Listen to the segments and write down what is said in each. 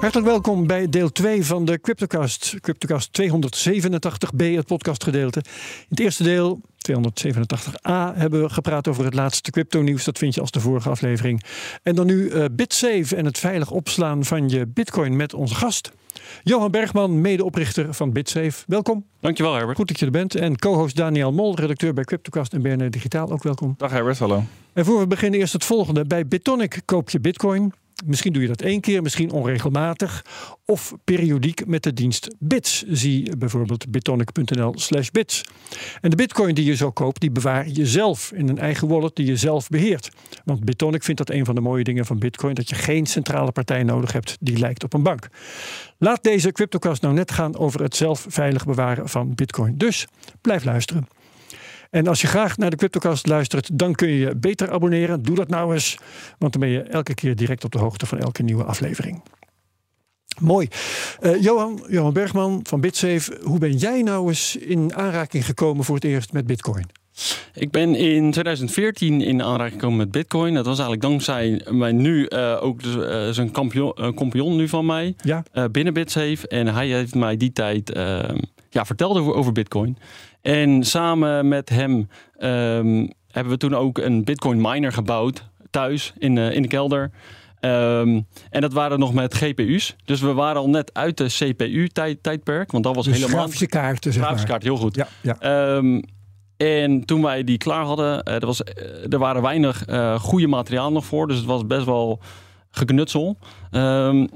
Hartelijk welkom bij deel 2 van de Cryptocast. Cryptocast 287b, het podcastgedeelte. In het eerste deel, 287a, hebben we gepraat over het laatste crypto-nieuws. Dat vind je als de vorige aflevering. En dan nu uh, BitSafe en het veilig opslaan van je Bitcoin met onze gast. Johan Bergman, medeoprichter van BitSafe. Welkom. Dankjewel Herbert. Goed dat je er bent. En co-host Daniel Mol, redacteur bij Cryptocast en BNR Digitaal. Ook welkom. Dag Herbert, hallo. En voor we beginnen eerst het volgende. Bij Bitonic koop je bitcoin. Misschien doe je dat één keer, misschien onregelmatig of periodiek met de dienst Bits. Zie bijvoorbeeld bitonic.nl slash bits. En de bitcoin die je zo koopt, die bewaar je zelf in een eigen wallet die je zelf beheert. Want Bitonic vindt dat een van de mooie dingen van bitcoin, dat je geen centrale partij nodig hebt die lijkt op een bank. Laat deze CryptoCast nou net gaan over het zelf veilig bewaren van bitcoin. Dus blijf luisteren. En als je graag naar de Cryptocast luistert, dan kun je je beter abonneren. Doe dat nou eens, want dan ben je elke keer direct op de hoogte van elke nieuwe aflevering. Mooi. Uh, Johan, Johan Bergman van BitSafe, hoe ben jij nou eens in aanraking gekomen voor het eerst met Bitcoin? Ik ben in 2014 in aanraking gekomen met Bitcoin. Dat was eigenlijk dankzij mij nu uh, ook uh, zijn compagnon nu van mij ja. binnen BitSafe. En hij heeft mij die tijd ja, verteld over, over Bitcoin. En samen met hem ehm, hebben we toen ook een Bitcoin miner gebouwd thuis in, uh, in de kelder. Um, en dat waren nog met GPU's. Dus we waren al net uit de CPU-tijdperk. want dat was dus helemaal. Grafische kaarten, zeg grafische kaart, heel goed. Ja, ja. Um, en toen wij die klaar hadden, uh, er, was, uh, er waren weinig goede materiaal nog voor. Dus het was best wel geknutsel. Um,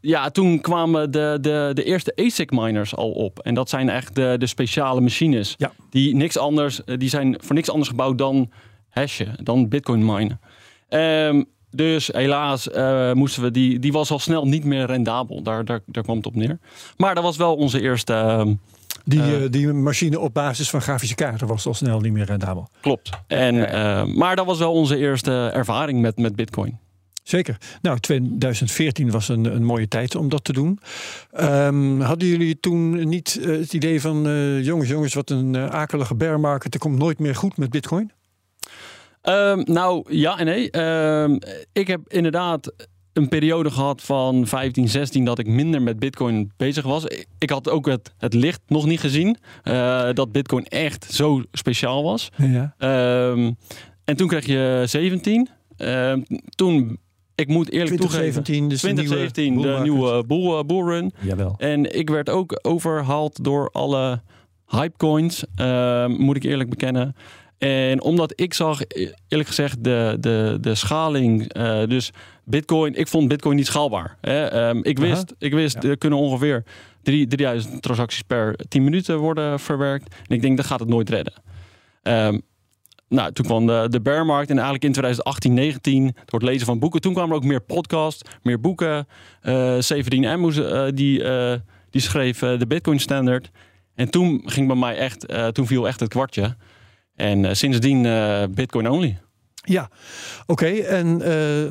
ja, toen kwamen de, de, de eerste ASIC miners al op. En dat zijn echt de, de speciale machines. Ja. Die, niks anders, die zijn voor niks anders gebouwd dan hashen, dan bitcoin minen. Um, dus helaas uh, moesten we die, die was al snel niet meer rendabel. Daar, daar, daar kwam het op neer. Maar dat was wel onze eerste. Uh, die, uh, die machine op basis van grafische kaarten was al snel niet meer rendabel. Klopt. En, maar dat was wel onze eerste ervaring met, met Bitcoin. Zeker. Nou, 2014 was een, een mooie tijd om dat te doen. Um, hadden jullie toen niet uh, het idee van... Uh, jongens, jongens, wat een uh, akelige bear market. Er komt nooit meer goed met bitcoin? Um, nou, ja en nee. Um, ik heb inderdaad een periode gehad van 15, 16 dat ik minder met bitcoin bezig was. Ik had ook het, het licht nog niet gezien. dat bitcoin echt zo speciaal was. Ja. en toen kreeg je 17. toen ik moet eerlijk 2017, toegeven, dus 2017, de nieuwe, de nieuwe bull, bullrun. Jawel. En ik werd ook overhaald door alle hypecoins, uh, moet ik eerlijk bekennen. En omdat ik zag, eerlijk gezegd, de, de, de schaling, uh, dus Bitcoin, ik vond Bitcoin niet schaalbaar. Hè? Um, ik wist, Aha. ik wist ja. er kunnen ongeveer 3000 transacties per 10 minuten worden verwerkt. En ik denk, dat gaat het nooit redden. Um, nou, toen kwam de, de bearmarkt en eigenlijk in 2018, 19 door het lezen van boeken. Toen kwamen er ook meer podcasts, meer boeken. Uh, Severin Amos, uh, die, uh, die schreef de Bitcoin Standard. En toen ging bij mij echt, toen viel echt het kwartje. En sindsdien Bitcoin only. Ja, oké. Okay. En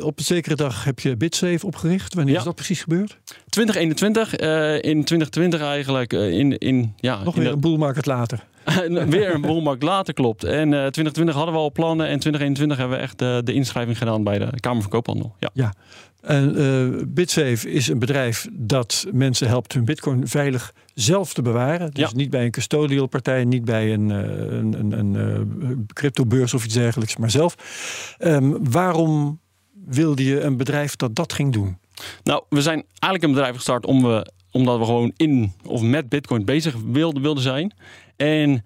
op een zekere dag heb je BitSafe opgericht. Wanneer ja. is dat precies gebeurd? 2021. in 2020 eigenlijk. in, in, ja, Nog weer een boelmarkt later. weer een boelmarkt later, klopt. En uh, 2020 hadden we al plannen. En 2021 hebben we echt uh, de inschrijving gedaan bij de Kamer van Koophandel. Ja. ja. En uh, BitSafe is een bedrijf dat mensen helpt hun bitcoin veilig zelf te bewaren. Dus ja. niet bij een custodial partij, niet bij een, een, een, een cryptobeurs of iets dergelijks, maar zelf. Um, waarom wilde je een bedrijf dat dat ging doen? Nou, we zijn eigenlijk een bedrijf gestart om we, omdat we gewoon in of met bitcoin bezig wilden, wilden zijn. En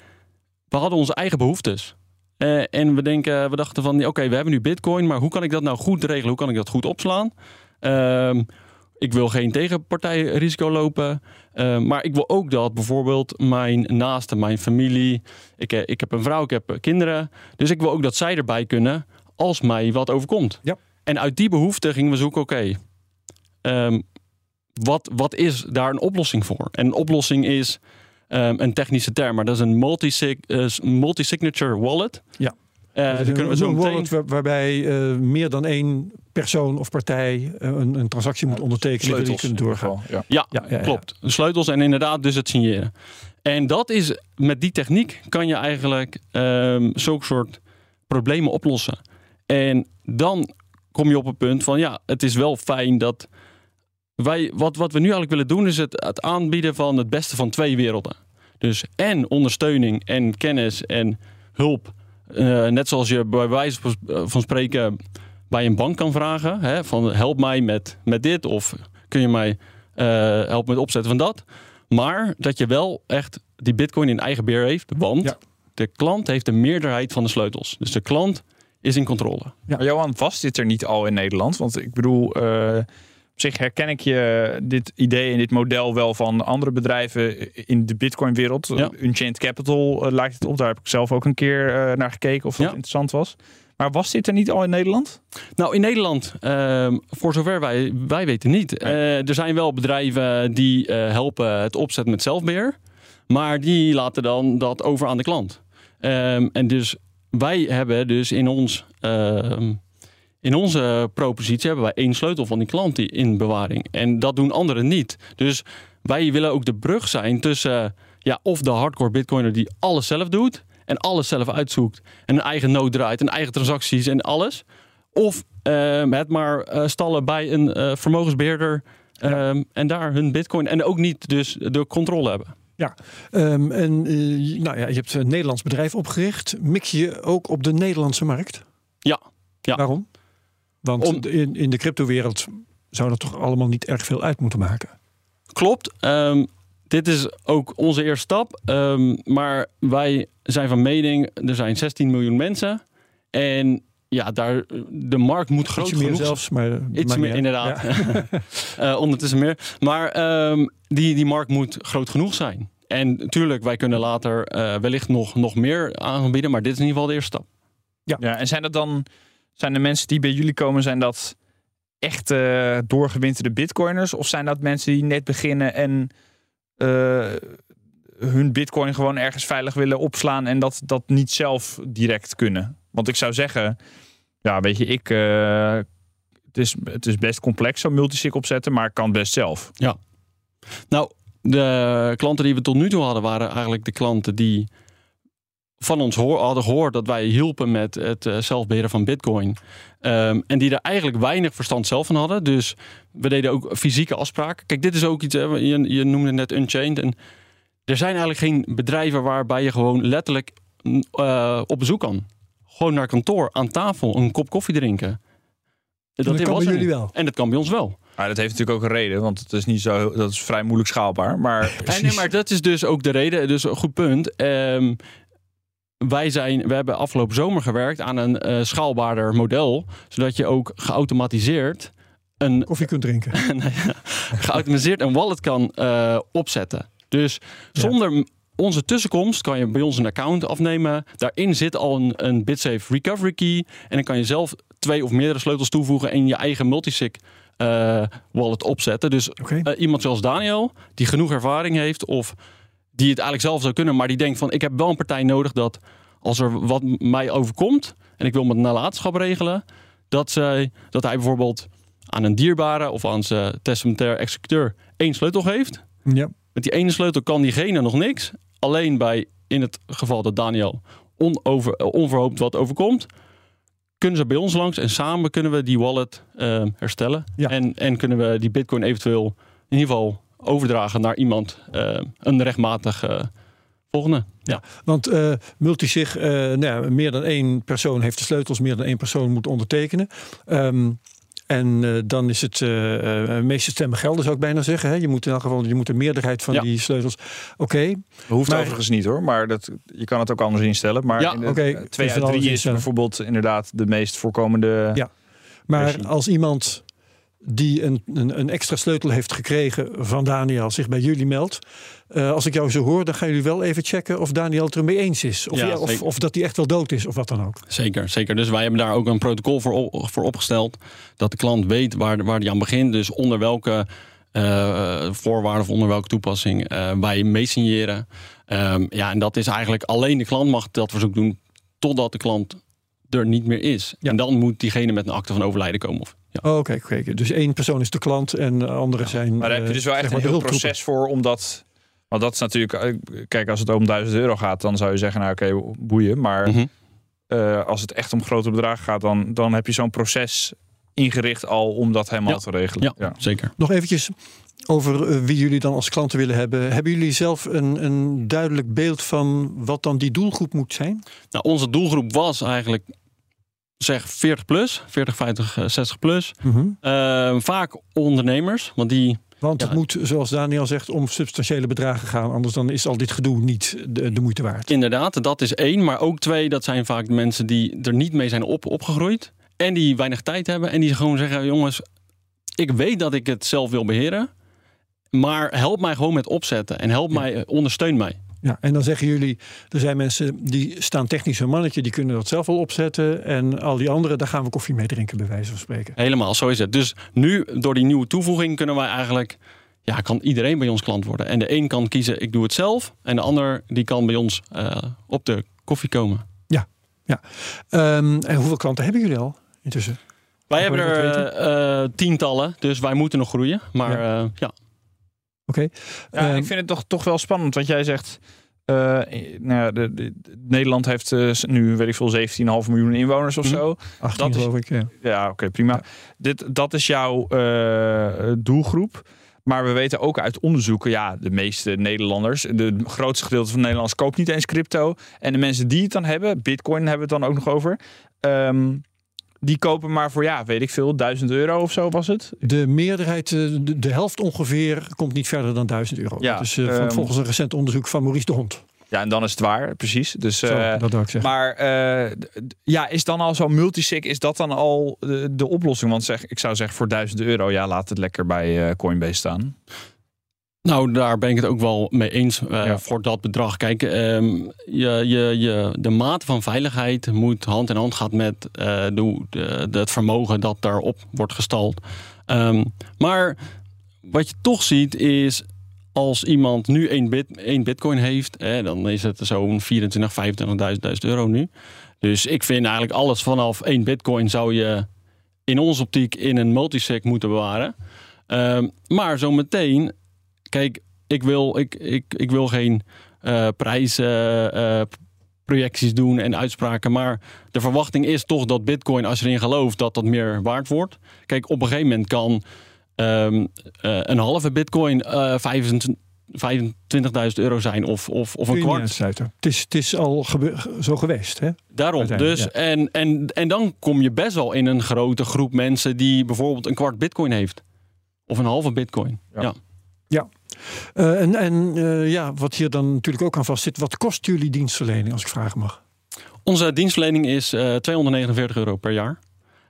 we hadden onze eigen behoeftes. Uh, en we, denken, we dachten van, oké, okay, we hebben nu bitcoin, maar hoe kan ik dat nou goed regelen? Hoe kan ik dat goed opslaan? Uh, ik wil geen tegenpartijrisico lopen. Uh, maar ik wil ook dat bijvoorbeeld mijn naasten, mijn familie... Ik, ik heb een vrouw, ik heb kinderen. Dus ik wil ook dat zij erbij kunnen als mij wat overkomt. Ja. En uit die behoefte gingen we zoeken, oké... Okay, um, wat, wat is daar een oplossing voor? En een oplossing is... Um, een technische term, maar dat is een multi-signature wallet. Ja. Uh, kunnen we zo een wallet waar, waarbij uh, meer dan één persoon of partij uh, een, een, transactie moet ondertekenen. Sleutels kunnen doorgaan. Ja. Ja, ja, ja, klopt. Sleutels en inderdaad dus het signeren. En dat is, met die techniek kan je eigenlijk um, zulke soort problemen oplossen. En dan kom je op het punt van ja, het is wel fijn dat wij, wat, wat we nu eigenlijk willen doen, is het, het aanbieden van het beste van twee werelden. Dus en ondersteuning en kennis en hulp. Uh, net zoals je bij wijze van spreken bij een bank kan vragen. Hè, van help mij met, met dit of kun je mij uh, helpen met opzetten van dat. Maar dat je wel echt die bitcoin in eigen beheer heeft. Want ja. de klant heeft de meerderheid van de sleutels. Dus de klant is in controle. Ja. Maar Johan, vast dit er niet al in Nederland? Want ik bedoel, uh, op zich herken ik je dit idee en dit model wel van andere bedrijven in de Bitcoin-wereld. Ja. Unchained Capital uh, lijkt het op. Daar heb ik zelf ook een keer uh, naar gekeken of dat ja. interessant was. Maar was dit er niet al in Nederland? Nou, in Nederland, uh, voor zover wij, wij weten niet. Nee. Uh, er zijn wel bedrijven die uh, helpen het opzetten met zelfbeheer. Maar die laten dan dat over aan de klant. Um, en dus wij hebben dus in ons ehm, in onze propositie hebben wij één sleutel van die klant die in bewaring. En dat doen anderen niet. Dus wij willen ook de brug zijn tussen ja, of de hardcore bitcoiner die alles zelf doet en alles zelf uitzoekt en een eigen node draait en eigen transacties en alles. Of uh, het maar uh, stallen bij een uh, vermogensbeheerder ja. en daar hun bitcoin en ook niet dus de controle hebben. Ja, um, en nou ja, je hebt een Nederlands bedrijf opgericht. Mik je ook op de Nederlandse markt? Ja. ja. Waarom? Want Om, in, in de cryptowereld zou dat toch allemaal niet erg veel uit moeten maken? Klopt. Um, dit is ook onze eerste stap. Um, maar wij zijn van mening, er zijn 16 miljoen mensen. En ja, daar, de markt moet groot Ietsje genoeg meer zelfs, maar, Iets meer, inderdaad. Ja. uh, ondertussen meer. Maar um, die, die markt moet groot genoeg zijn. En natuurlijk, wij kunnen later uh, wellicht nog, nog meer aanbieden. Maar dit is in ieder geval de eerste stap. Ja, ja en zijn dat dan zijn de mensen die bij jullie komen, zijn dat echt uh, doorgewinterde bitcoiners? Of zijn dat mensen die net beginnen en uh, hun bitcoin gewoon ergens veilig willen opslaan en dat, dat niet zelf direct kunnen? Want ik zou zeggen, ja, weet je, ik, uh, het, is, het is best complex zo'n multisig opzetten, maar kan best zelf. Ja. Nou, de klanten die we tot nu toe hadden, waren eigenlijk de klanten die van ons hoor, hadden gehoord dat wij hielpen met het uh, zelfbeheren van Bitcoin. Um, en die er eigenlijk weinig verstand zelf van hadden. Dus we deden ook fysieke afspraken. Kijk, dit is ook iets, hè, je, je noemde net Unchained. En er zijn eigenlijk geen bedrijven waarbij je gewoon letterlijk uh, op bezoek kan. Gewoon naar kantoor, aan tafel, een kop koffie drinken. Dat, dat kan bij jullie wel. En dat kan bij ons wel. Maar dat heeft natuurlijk ook een reden, want het is niet zo, dat is vrij moeilijk schaalbaar. Maar, nee, maar dat is dus ook de reden. Dus een goed punt. Um, wij, zijn, we hebben afgelopen zomer gewerkt aan een uh, schaalbaarder model. Zodat je ook geautomatiseerd een. Koffie kunt drinken. geautomatiseerd een wallet kan uh, opzetten. Dus zonder ja. onze tussenkomst kan je bij ons een account afnemen. Daarin zit al een, een BitSafe recovery key. En dan kan je zelf twee of meerdere sleutels toevoegen en je eigen multisig uh, wallet opzetten. Dus okay. uh, iemand zoals Daniel, die genoeg ervaring heeft of die het eigenlijk zelf zou kunnen, maar die denkt van ik heb wel een partij nodig dat als er wat mij overkomt en ik wil mijn nalatenschap regelen, dat, zij, dat hij bijvoorbeeld aan een dierbare of aan zijn testamentair executeur één sleutel geeft. Ja. Met die ene sleutel kan diegene nog niks. Alleen bij, in het geval dat Daniel onover, onverhoopt wat overkomt, kunnen ze bij ons langs en samen kunnen we die wallet uh, herstellen. Ja. En, en kunnen we die bitcoin eventueel in ieder geval overdragen naar iemand, uh, een rechtmatig volgende. Ja, want uh, multisig, nou ja, meer dan één persoon heeft de sleutels, meer dan één persoon moet ondertekenen. Um, en uh, dan is het uh, uh, meeste stemmen gelden, zou ik bijna zeggen. Hè? Je moet in elk geval je moet de meerderheid van ja. die sleutels. Oké. Okay. Hoeft maar, overigens niet hoor, maar dat, je kan het ook anders instellen. Maar ja, in okay. 2 uit 3 is bijvoorbeeld inderdaad de meest voorkomende. Ja, maar versie. als iemand die een, een, een, extra sleutel heeft gekregen van Daniel zich bij jullie meldt. Uh, als ik jou zo hoor, dan gaan jullie wel even checken of Daniel het ermee eens is. Of, ja, ja, of, of, dat hij echt wel dood is, of wat dan ook. Zeker, zeker. Dus wij hebben daar ook een protocol voor, voor opgesteld. Dat de klant weet waar, waar hij aan begint. Dus onder welke uh, voorwaarden of onder welke toepassing uh, wij meesigneren. Um, ja, en dat is eigenlijk alleen de klant mag dat verzoek doen totdat de klant er niet meer is. Ja. En dan moet diegene met een akte van overlijden komen. Of, ja. Oh, Oké, oké. dus één persoon is de klant en de andere zijn. Maar daar heb je eh, dus wel echt zeg een heel proces voor, omdat... Want dat is natuurlijk... eh, Kijk, als het om 1000 euro gaat, dan zou je zeggen, nou oké, boeien. Maar Mhm. eh, als het echt om grote bedragen gaat, dan, dan heb je zo'n proces ingericht al om dat helemaal Ja. te regelen. ja, zeker. Nog eventjes over eh, wie jullie dan als klanten willen hebben. Hebben jullie zelf een, een duidelijk beeld van wat dan die doelgroep moet zijn? Nou, onze doelgroep was eigenlijk zeg 40 plus, 40, 50, eh, 60 plus. Eh, vaak ondernemers, want die Want het Ja. moet, zoals Daniel zegt, om substantiële bedragen gaan. Anders dan is al dit gedoe niet de, de moeite waard. Inderdaad, dat is één. Maar ook twee, dat zijn vaak de mensen die er niet mee zijn op, opgegroeid. En die weinig tijd hebben. En die gewoon zeggen, jongens, ik weet dat ik het zelf wil beheren. Maar help mij gewoon met opzetten. En help Ja. mij, eh, ondersteun mij. Ja, en dan zeggen jullie, er zijn mensen die staan technisch een mannetje, die kunnen dat zelf wel opzetten. En al die anderen, daar gaan we koffie mee drinken, bij wijze van spreken. Helemaal, zo is het. Dus nu, door die nieuwe toevoeging, kunnen wij eigenlijk... Ja, kan iedereen bij ons klant worden. En de een kan kiezen, ik doe het zelf. En de ander, die kan bij ons eh, op de koffie komen. Ehm, en hoeveel klanten hebben jullie al intussen? Wij hebben er eh, eh, tientallen, dus wij moeten nog groeien. Maar Ja. ja, ja Oké. Ja, Ehm, ik vind het toch, toch wel spannend, want jij zegt... eh, nou ja, de, de- Nederland heeft eh, nu, weet ik veel, 17,5 miljoen inwoners of Mhm. zo. 18 dat is- geloof ik. Ja. Ja, oké, prima. Dit, dat is jouw eh, doelgroep. Maar we weten ook uit onderzoeken, ja, de meeste Nederlanders, de grootste gedeelte van Nederlanders koopt niet eens crypto. En de mensen die het dan hebben, Bitcoin hebben we het dan ook nog over, ehm, die kopen maar voor, ja, weet ik veel, 1000 euro of zo was het. De meerderheid, eh, de, de helft ongeveer, komt niet verder dan 1000 euro. Ja, dus volgens een recent onderzoek van Maurice de Hond. Ja, en dan is het waar, precies. Dus, Zo, eh, dat ik zeggen. maar ja, is dan al zo'n multisig, is dat dan al de, de oplossing? Want zeg, ik zou zeggen voor 1000 euro, ja, laat het lekker bij Coinbase staan. Nou, daar ben ik het ook wel mee eens eh, Ja. voor dat bedrag. Kijk, ehm, je, je, je, de mate van veiligheid moet hand in hand gaan met eh, de, de, de- het vermogen dat daarop wordt gestald. Ehm, maar wat je toch ziet is, als iemand nu één, bit, één bitcoin heeft, dan is het zo'n 24, 25.000 euro nu. Dus ik vind eigenlijk alles vanaf één bitcoin zou je in onze optiek in een multisig moeten bewaren. Ehm, maar zometeen kijk, ik wil, ik, ik, ik wil geen eh prijsprojecties doen en uitspraken. Maar de verwachting is toch dat Bitcoin, als je erin gelooft, dat dat meer waard wordt. Kijk, op een gegeven moment kan ehm, eh, een halve Bitcoin eh 25 25.000 euro zijn of, of, of een kwart. uitsluiten. Het is, het is al zo geweest. Hè? Daarom. Dus, en, en, en dan kom je best wel in een grote groep mensen die bijvoorbeeld een kwart Bitcoin heeft. Of een halve Bitcoin. Ja. Ja. Eh, en en eh, ja, wat hier dan natuurlijk ook aan vast zit. Wat kost jullie dienstverlening, als ik vragen mag? Onze dienstverlening is eh 249 euro per jaar.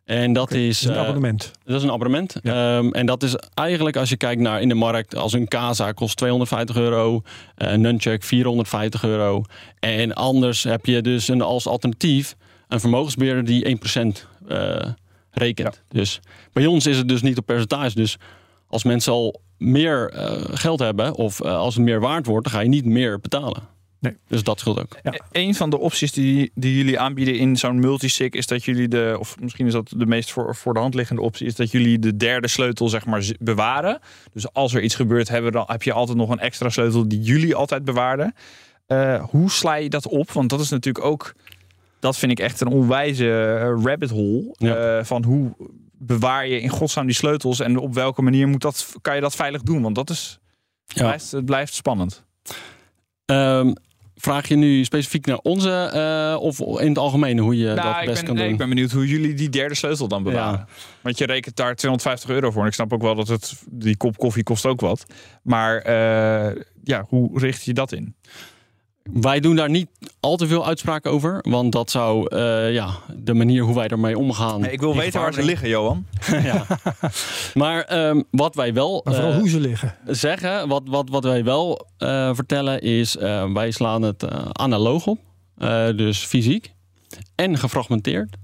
En dat is, een abonnement. dat is een abonnement. Ja. Ehm, en dat is eigenlijk als je kijkt naar in de markt, als een Casa kost 250 euro, een Nunchuck 450 euro. En anders heb je dus een, als alternatief een vermogensbeheerder die 1% eh rekent. Dus bij ons is het dus niet op percentage. Dus als mensen al meer eh, geld hebben of eh, als het meer waard wordt, dan ga je niet meer betalen. Nee. Dus dat scheelt ook. Ja. E- Een van de opties die, die jullie aanbieden in zo'n multisig is dat jullie de, of misschien is dat de meest voor, voor de hand liggende optie, is dat jullie de derde sleutel zeg maar bewaren. Dus als er iets gebeurt, hebben, dan heb je altijd nog een extra sleutel die jullie altijd bewaarden. Eh, hoe sla je dat op? Want dat is natuurlijk ook, dat vind ik echt een onwijze rabbit hole. Ja. eh, van hoe bewaar je in godsnaam die sleutels en op welke manier moet dat, kan je dat veilig doen? Want dat is, Ja. blijft, het blijft spannend. Ehm, vraag je nu specifiek naar onze eh, of in het algemeen hoe je dat Nou, ik best ben, kan nee, doen? ik ben benieuwd hoe jullie die derde sleutel dan bewaren. Want je rekent daar 250 euro voor. En ik snap ook wel dat het, die kop koffie kost ook wat. Maar eh, ja, hoe richt je dat in? Wij doen daar niet al te veel uitspraken over, want dat zou eh, ja, de manier hoe wij ermee omgaan. ik wil weten waar ze liggen, Johan. ja. Maar ehm, wat wij wel Maar vooral eh, hoe ze liggen. zeggen, wat, wat, wat wij wel eh, vertellen is, eh, wij slaan het analoog op, Eh, dus fysiek en gefragmenteerd.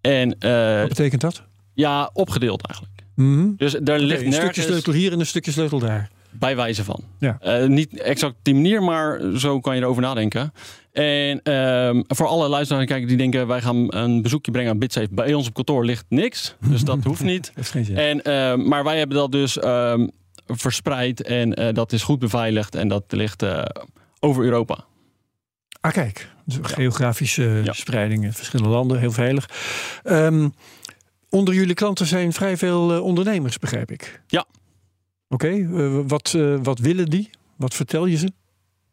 En eh, Wat betekent dat? ja, opgedeeld eigenlijk. Mhm. Dus daar ligt een stukje nergens... sleutel hier en een stukje sleutel daar. Bij wijze van. Ja. Eh, niet exact die manier, maar zo kan je erover nadenken. En ehm, voor alle luisteraars en kijkers die denken... wij gaan een bezoekje brengen aan BitSafe. Bij ons op kantoor ligt niks, dus dat hoeft niet. Geen. En, ehm, maar wij hebben dat dus ehm, verspreid en eh, dat is goed beveiligd. En dat ligt eh, over Europa. Ah, kijk. Dus Geografische Ja. spreiding in verschillende landen, heel veilig. Ehm, onder jullie klanten zijn vrij veel ondernemers, begrijp ik. Ja. Oké, eh, wat, eh, wat willen die? Wat vertel je ze?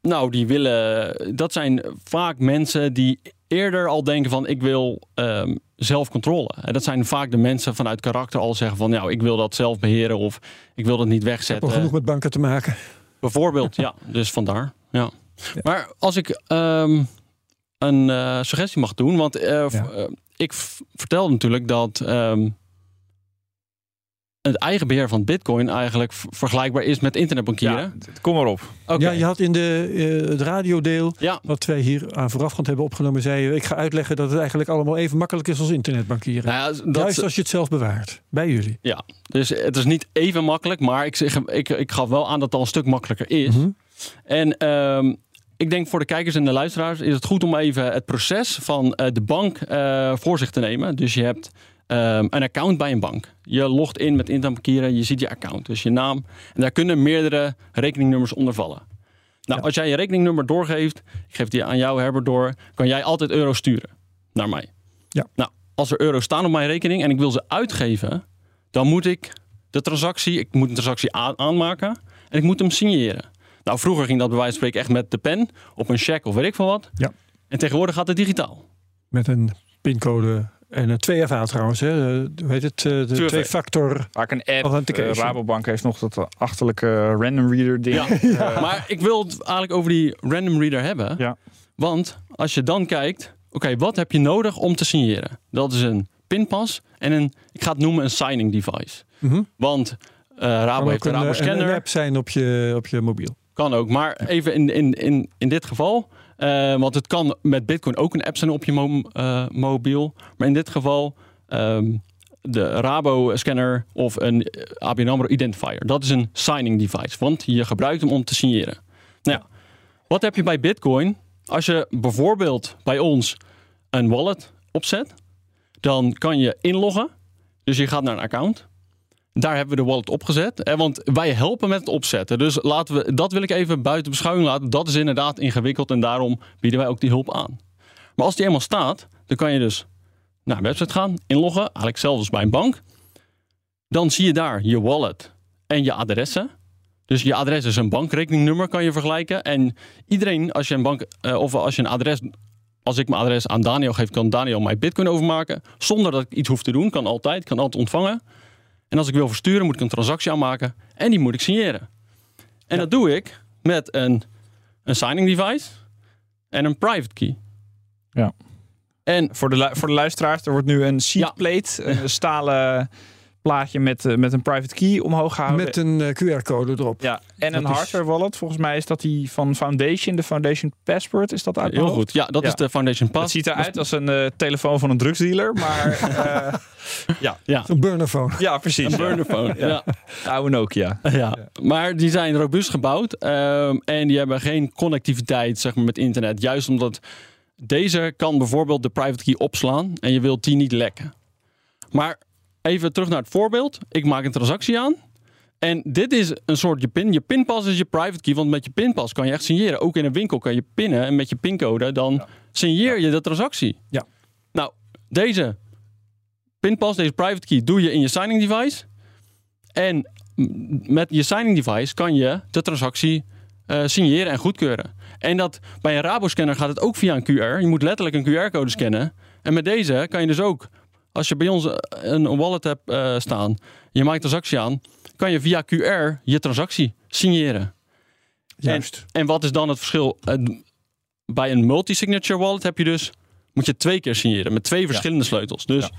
Nou, die willen. Dat zijn vaak mensen die eerder al denken van ik wil ehm, zelf controle. En dat zijn vaak de mensen vanuit karakter al zeggen van nou, ik wil dat zelf beheren of ik wil dat niet Heb al wegzetten. genoeg met banken te maken. Bijvoorbeeld, ja. Dus vandaar. Ja. Ja. Maar als ik ehm, een eh, suggestie mag doen, want Ja. ik vertel natuurlijk dat ehm, het eigen beheer van Bitcoin eigenlijk vergelijkbaar is met internetbankieren. Ja, kom maar op. Oké. Ja, je had in de, eh, het radiodeel, Ja. wat wij hier aan voorafgaand hebben opgenomen, zei je, ik ga uitleggen dat het eigenlijk allemaal even makkelijk is als internetbankieren. Nou ja, dat, Juist als je het zelf bewaart, bij jullie. Ja, dus het is niet even makkelijk, maar ik, zeg, ik, ik gaf wel aan dat het al een stuk makkelijker is. Mhm. En ehm, ik denk voor de kijkers en de luisteraars is het goed om even het proces van eh, de bank eh, voor zich te nemen. Dus je hebt ehm, een account bij een bank. Je logt in met internetbankieren, je ziet je account, dus je naam. En daar kunnen meerdere rekeningnummers onder vallen. Nou, Ja. als jij je rekeningnummer doorgeeft, ik geef die aan jou Herbert door, kan jij altijd euro sturen naar mij. Ja. Nou, als er euro's staan op mijn rekening en ik wil ze uitgeven, dan moet ik de transactie, ik moet een transactie aan- aanmaken en ik moet hem signeren. Nou, vroeger ging dat bij wijze van spreken echt met de pen op een check of weet ik veel wat. Ja. En tegenwoordig gaat het digitaal. Met een pincode en een 2FA trouwens. Hè. Eh, Hoe heet het? Eh, De twee-factor. Vaak een app. Authentication. eh, Rabobank heeft nog dat achterlijke random reader ding. Ja. Maar ik wil het eigenlijk over die random reader hebben. Ja. Want als je dan kijkt, oké, wat heb je nodig om te signeren? Dat is een pinpas en een, ik ga het noemen een signing device. Mhm. Want eh Rabo Kan heeft ook een een, Rabo eh, een, scanner. een app zijn op je, op je mobiel. Kan ook, maar even in, in, in, in dit geval. Eh, want het kan met Bitcoin ook een app zijn op je eh, mobiel. Maar in dit geval ehm, de Rabo-scanner of een eh, ABN AMRO Identifier. Dat is een signing device, want je gebruikt hem om te signeren. Nou ja, wat heb je bij Bitcoin? Als je bijvoorbeeld bij ons een wallet opzet, dan kan je inloggen. Dus je gaat naar een account. Daar hebben we de wallet opgezet. Want wij helpen met het opzetten. Dus laten we, dat wil ik even buiten beschouwing laten. Dat is inderdaad ingewikkeld en daarom bieden wij ook die hulp aan. Maar als die eenmaal staat, dan kan je dus naar een website gaan, inloggen. Eigenlijk zelfs bij een bank. Dan zie je daar je wallet en je adressen. Dus je adres is een bankrekeningnummer, kan je vergelijken. En iedereen, als je een bank eh, of als je een adres, als ik mijn adres aan Daniel geef, kan Daniel mij Bitcoin overmaken. Zonder dat ik iets hoef te doen. Kan altijd, kan altijd ontvangen. En als ik wil versturen, moet ik een transactie aanmaken. En die moet ik signeren. En dat doe ik met een, een signing device en een private key. Ja. En Voor de, voor de luisteraars, er wordt nu een seat plate, een stalen plaatje met, eh, met een private key omhoog gehouden. Met een eh, QR-code erop. ja, en een is- hardware wallet. Volgens mij is dat die van Foundation, de Foundation Passport. Is dat uit heel goed. Ja, dat Ja. is de Foundation Pass. Het ziet eruit als een eh, telefoon van een drugsdealer, maar eh, ja. Ja, Een burnerphone. ja, precies. een burnerphone. ja. De oude Nokia. Ja, maar die zijn robuust gebouwd ehm, en die hebben geen connectiviteit zeg maar, met internet. Juist omdat deze kan bijvoorbeeld de private key opslaan en je wilt die niet lekken. Maar even terug naar het voorbeeld. Ik maak een transactie aan en dit is een soort je pin. Je pinpas is je private key, want met je pinpas kan je echt signeren. Ook in een winkel kan je pinnen en met je pincode dan signeer je de transactie. Ja. Nou, deze pinpas, deze private key, doe je in je signing device. En met je signing device kan je de transactie eh, signeren en goedkeuren. En dat bij een Rabo-scanner gaat het ook via een QR. Je moet letterlijk een QR-code scannen. En met deze kan je dus ook, als je bij ons eh, een wallet hebt eh, staan, je maakt een transactie aan, kan je via QR je transactie signeren. Juist. En wat is dan het verschil? Eh, bij een multi-signature wallet heb je dus, moet je twee keer signeren met twee verschillende sleutels. Dus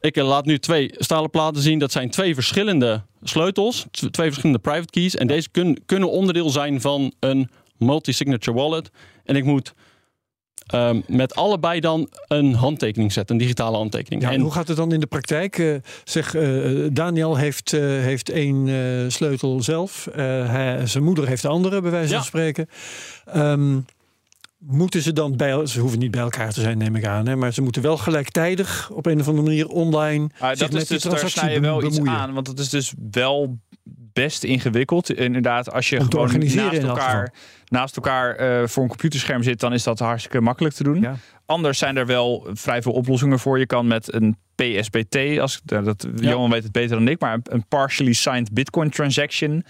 ik laat nu twee stalen platen zien. Dat zijn twee verschillende sleutels, twee verschillende private keys. En deze kun- kunnen onderdeel zijn van een multi-signature wallet. En ik moet ehm, met allebei dan een handtekening zetten, een digitale handtekening. Ja, en en hoe gaat het dan in de praktijk? Eh, zeg, eh, Daniel heeft, eh, heeft één sleutel zelf. Hij, zijn moeder heeft de andere, bij wijze Ja. van spreken. Ehm, moeten ze dan bij... Ze hoeven niet bij elkaar te zijn, neem ik aan. Hè, maar ze moeten wel gelijktijdig op een of andere manier online... Zich dat met is dus, daar snij je wel iets aan. Want het is dus wel best ingewikkeld. Inderdaad, als je Om gewoon naast elkaar, naast elkaar eh, voor een computerscherm zit, dan is dat hartstikke makkelijk te doen. Ja. Anders zijn er wel vrij veel oplossingen voor. Je kan met een PSBT, als, ik- dat, Johan weet het beter dan ik, maar een partially signed Bitcoin transaction.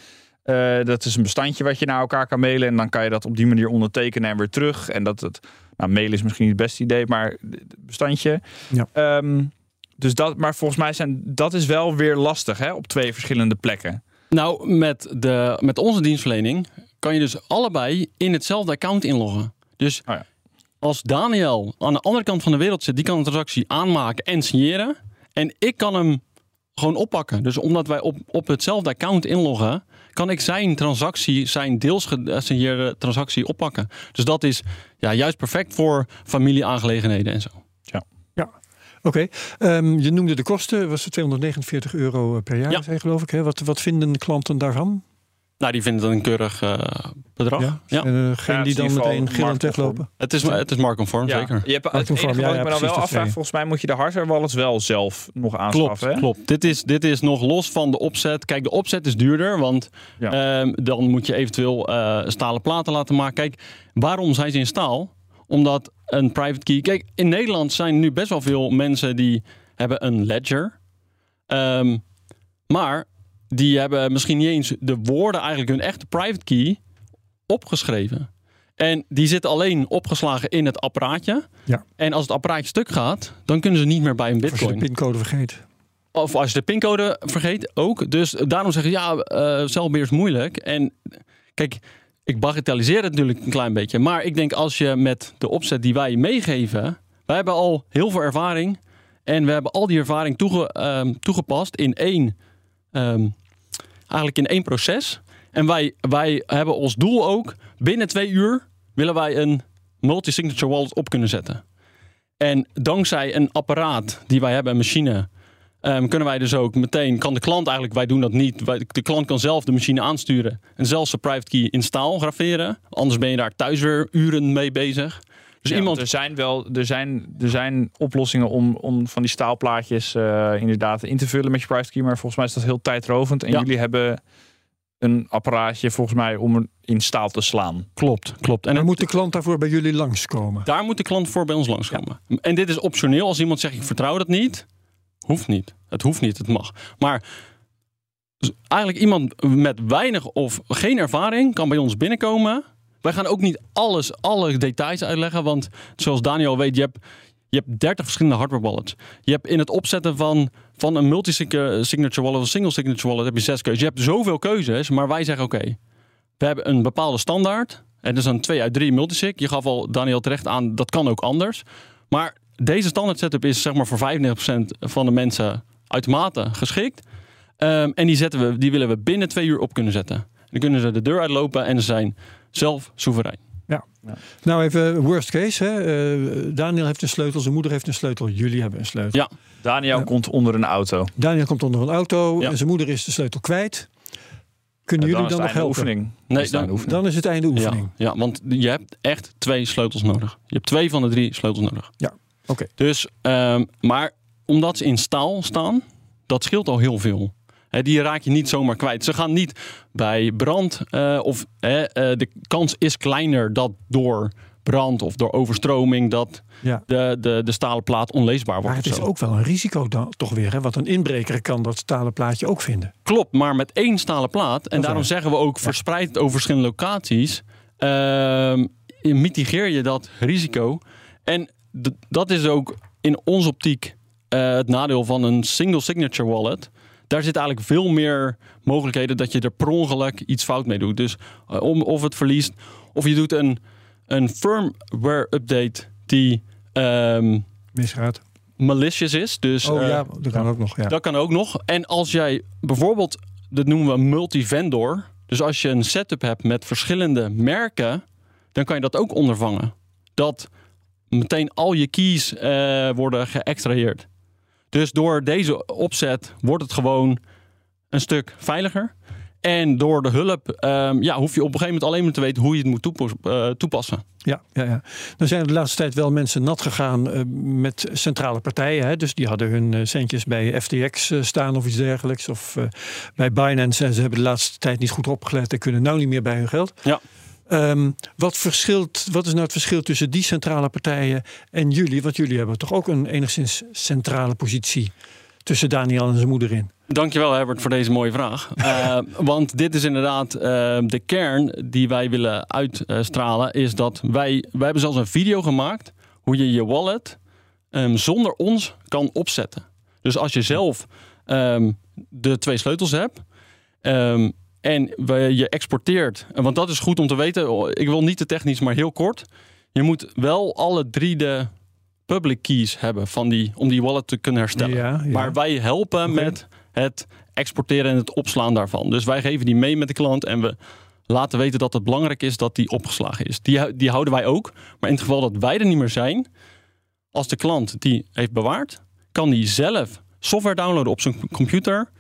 Eh, dat is een bestandje wat je naar elkaar kan mailen. En dan kan je dat op die manier ondertekenen en weer terug. En dat het, nou, mailen is misschien niet het beste idee, maar het bestandje. Ja. Ehm, dus dat, maar volgens mij zijn dat is wel weer lastig hè, op twee verschillende plekken. Nou, met, de, met onze dienstverlening kan je dus allebei in hetzelfde account inloggen. Dus Oh ja. als Daniel aan de andere kant van de wereld zit, die kan een transactie aanmaken en signeren. En ik kan hem gewoon oppakken. Dus omdat wij op, op hetzelfde account inloggen, kan ik zijn transactie, zijn deels gesigneerde transactie oppakken. Dus dat is ja, juist perfect voor familieaangelegenheden en zo. Oké, Ehm, je noemde de kosten, was het 249 euro per jaar, Ja. geloof ik. Hè? Wat, wat vinden klanten daarvan? Nou, die vinden het een keurig eh, bedrag. Ja. Ja? En, eh, geen het die is dan meteen gillend weglopen? Het is, het is marktconform, zeker. Je hebt, het enige ja, wat ja, ik me dan wel dat afvraag, volgens mij moet je de hardware wallet wel zelf nog Klopt, aanschaffen. hè? klopt. Dit is, dit is nog los van de opzet. Kijk, de opzet is duurder, want Ja. ehm, dan moet je eventueel eh, stalen platen laten maken. Kijk, waarom zijn ze in staal? Omdat een private key... Kijk, in Nederland zijn nu best wel veel mensen die hebben een ledger. Ehm, maar die hebben misschien niet eens de woorden, eigenlijk hun echte private key, opgeschreven. En die zitten alleen opgeslagen in het apparaatje. Ja. En als het apparaatje stuk gaat, dan kunnen ze niet meer bij een Als je bitcoin. de pincode vergeet. Of als je de pincode vergeet, ook. Dus daarom zeggen ze, ja, zelfbeheer is moeilijk. En kijk, ik bagatelliseer het natuurlijk een klein beetje. Maar ik denk als je met de opzet die wij meegeven... Wij hebben al heel veel ervaring. En we hebben al die ervaring toege- ehm, toegepast in één... ehm, eigenlijk in één proces. En wij, wij hebben ons doel ook... Binnen twee uur willen wij een multi-signature wallet op kunnen zetten. En dankzij een apparaat die wij hebben, een machine... Ehm, kunnen wij dus ook meteen, kan de klant eigenlijk, wij doen dat niet. De klant kan zelf de machine aansturen en zelfs zijn private key in staal graveren. Anders ben je daar thuis weer uren mee bezig. Dus Ja, iemand, er zijn wel er zijn, er zijn oplossingen om, om van die staalplaatjes eh, inderdaad in te vullen met je key. Maar volgens mij is dat heel tijdrovend. En Ja. jullie hebben een apparaatje volgens mij om in staal te slaan. klopt, klopt. En het- moet de klant daarvoor bij jullie langskomen? daar moet de klant voor bij ons langskomen. En dit is optioneel. Als iemand zegt, ik vertrouw dat niet, hoeft niet. Het hoeft niet, het mag. Maar dus eigenlijk iemand met weinig of geen ervaring kan bij ons binnenkomen. Wij gaan ook niet alles, alle details uitleggen. Want zoals Daniel weet, je hebt, je hebt 30 verschillende hardware wallets. Je hebt in het opzetten van, van een multi-signature wallet of een single signature wallet heb je zes keuzes. Je hebt zoveel keuzes, maar wij zeggen oké, we hebben een bepaalde standaard. En dat is een 2 uit 3 multisig. Je gaf al, Daniel, terecht aan, dat kan ook anders. Maar deze standaard setup is zeg maar voor 95% van de mensen uitermate geschikt. Ehm, en die, zetten we, die willen we binnen twee uur op kunnen zetten. Dan kunnen ze de deur uitlopen en ze zijn zelf soeverein. Nou, even worst case. Hè. Eh, Daniel heeft een sleutel, zijn moeder heeft een sleutel, jullie hebben een sleutel. Ja. Daniel Ja. komt onder een auto. Daniel komt onder een auto Ja. en zijn moeder is de sleutel kwijt. Kunnen En jullie dan nog helpen? oefening. Nee, is het dan-. Dan is het einde oefening. Ja, ja, want je hebt echt twee sleutels nodig. Je hebt twee van de drie sleutels nodig. Ja, oké. Dus, ehm, maar omdat ze in staal staan, dat scheelt al heel veel. Die raak je niet zomaar kwijt. Ze gaan niet bij brand eh, of eh, de kans is kleiner dat door brand of door overstroming dat Ja. de, de, de stalen plaat onleesbaar wordt. Maar het is ook wel een risico dan, toch weer. Hè? Want een inbreker kan dat stalen plaatje ook vinden. Klopt, maar met één stalen plaat. En daarom zeggen we ook verspreid over verschillende locaties. ehm, mitigeer je dat risico. En dat is ook in onze optiek eh, het nadeel van een single signature wallet. Daar zit eigenlijk veel meer mogelijkheden dat je er per ongeluk iets fout mee doet. Dus eh, om, of het verliest, of je doet een, een firmware update die ehm, Misgaat. malicious is. Dus Oh eh, ja, dat kan ook nog. Ja. dat kan ook nog. En als jij bijvoorbeeld, dat noemen we multivendor. Dus als je een setup hebt met verschillende merken, dan kan je dat ook ondervangen. Dat meteen al je keys eh, worden geëxtraheerd. Dus door deze opzet wordt het gewoon een stuk veiliger. En door de hulp ehm, ja, hoef je op een gegeven moment alleen maar te weten hoe je het moet toepas- eh, toepassen. Ja, ja, ja. Er zijn de laatste tijd wel mensen nat gegaan eh, met centrale partijen. Hè? Dus die hadden hun eh, centjes bij FTX staan of iets dergelijks. Of bij Binance. En ze hebben de laatste tijd niet goed opgelet en kunnen nou niet meer bij hun geld. Ja. Ehm, wat, verschilt, wat is nou het verschil tussen die centrale partijen en jullie? Want jullie hebben toch ook een enigszins centrale positie tussen Daniel en zijn moeder in. Dankjewel Herbert voor deze mooie vraag. Eh, want dit is inderdaad eh, de kern die wij willen uitstralen. Is dat wij, wij hebben zelfs een video gemaakt hoe je je wallet ehm, zonder ons kan opzetten. Dus als je zelf ehm, de twee sleutels hebt en je exporteert. Want dat is goed om te weten. Ik wil niet te technisch, maar heel kort. Je moet wel alle drie de public keys hebben van die, om die wallet te kunnen herstellen. Ja, ja. Maar wij helpen met het exporteren en het opslaan daarvan. Dus wij geven die mee met de klant en we laten weten dat het belangrijk is dat die opgeslagen is. Die, die houden wij ook. Maar in het geval dat wij er niet meer zijn, als de klant die heeft bewaard, kan die zelf software downloaden op zijn computer,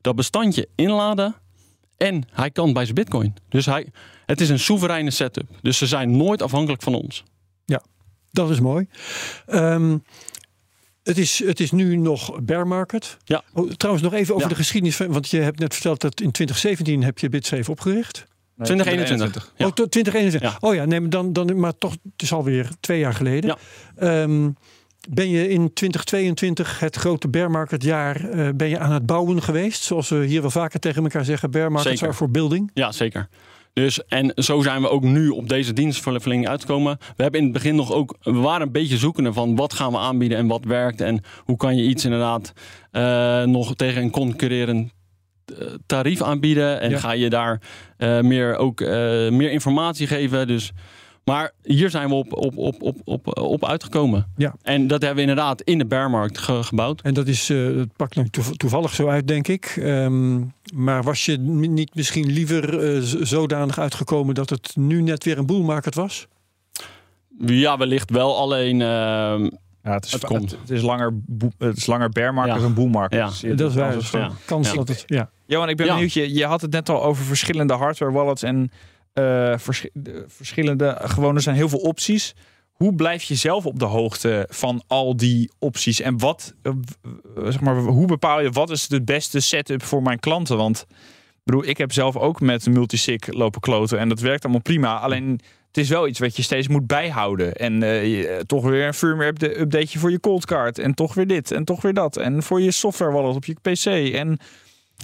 dat bestandje inladen en hij kan bij zijn bitcoin. Dus hij, het is een soevereine setup. Dus ze zijn nooit afhankelijk van ons. Dat is mooi. Ehm, het, is, het is nu nog bear market. Ja. Oh, trouwens, nog even over Ja. de geschiedenis. Van, want je hebt net verteld dat in 2017 heb je BitSafe opgericht. 2021. Ja. Oh, tot 2021. Ja. Oh ja, nee, maar, dan, dan, maar toch, het is alweer twee jaar geleden. Ja. Ehm, ben je in 2022, het grote bear market jaar, eh, ben je aan het bouwen geweest? Zoals we hier wel vaker tegen elkaar zeggen, bear markets Zeker. are for building. Ja, zeker. Dus, en zo zijn we ook nu op deze dienstverlening uitgekomen. We hebben in het begin nog ook, we waren een beetje zoekende van wat gaan we aanbieden en wat werkt. En hoe kan je iets inderdaad eh, nog tegen een concurrerend eh, tarief aanbieden. En Ja. ga je daar meer, ook, meer informatie geven. Dus, maar hier zijn we op, op, op, op, op, op uitgekomen. Ja. En dat hebben we inderdaad in de bearmarkt ge- gebouwd. En dat is, eh het pakt nu toev- toevallig zo uit, denk ik. Ehm, maar was je niet misschien liever eh, zodanig uitgekomen dat het nu net weer een boel market was? Ja, wellicht wel. Alleen ehm, Ja, het, is, Het het, komt. het is langer, het is langer bear market Ja. dan market. Ja. Dus dat is het- ja. Kans Ja. dat het, ja. Johan, ik ben Ja. benieuwd. Je, je had het net al over verschillende hardware wallets en de verschillende. Gewoon, er zijn heel veel opties. Hoe blijf je zelf op de hoogte van al die opties? En wat, eh, w- zeg maar, hoe bepaal je wat is de beste setup voor mijn klanten? Want bedoel, ik heb zelf ook met multisig lopen kloten en dat werkt allemaal prima. Alleen het is wel iets wat je steeds moet bijhouden. En eh, je- eh, toch weer een firmware upda- updateje voor je coldcard. En toch weer dit en toch weer dat. En voor je software wallet op je PC. En.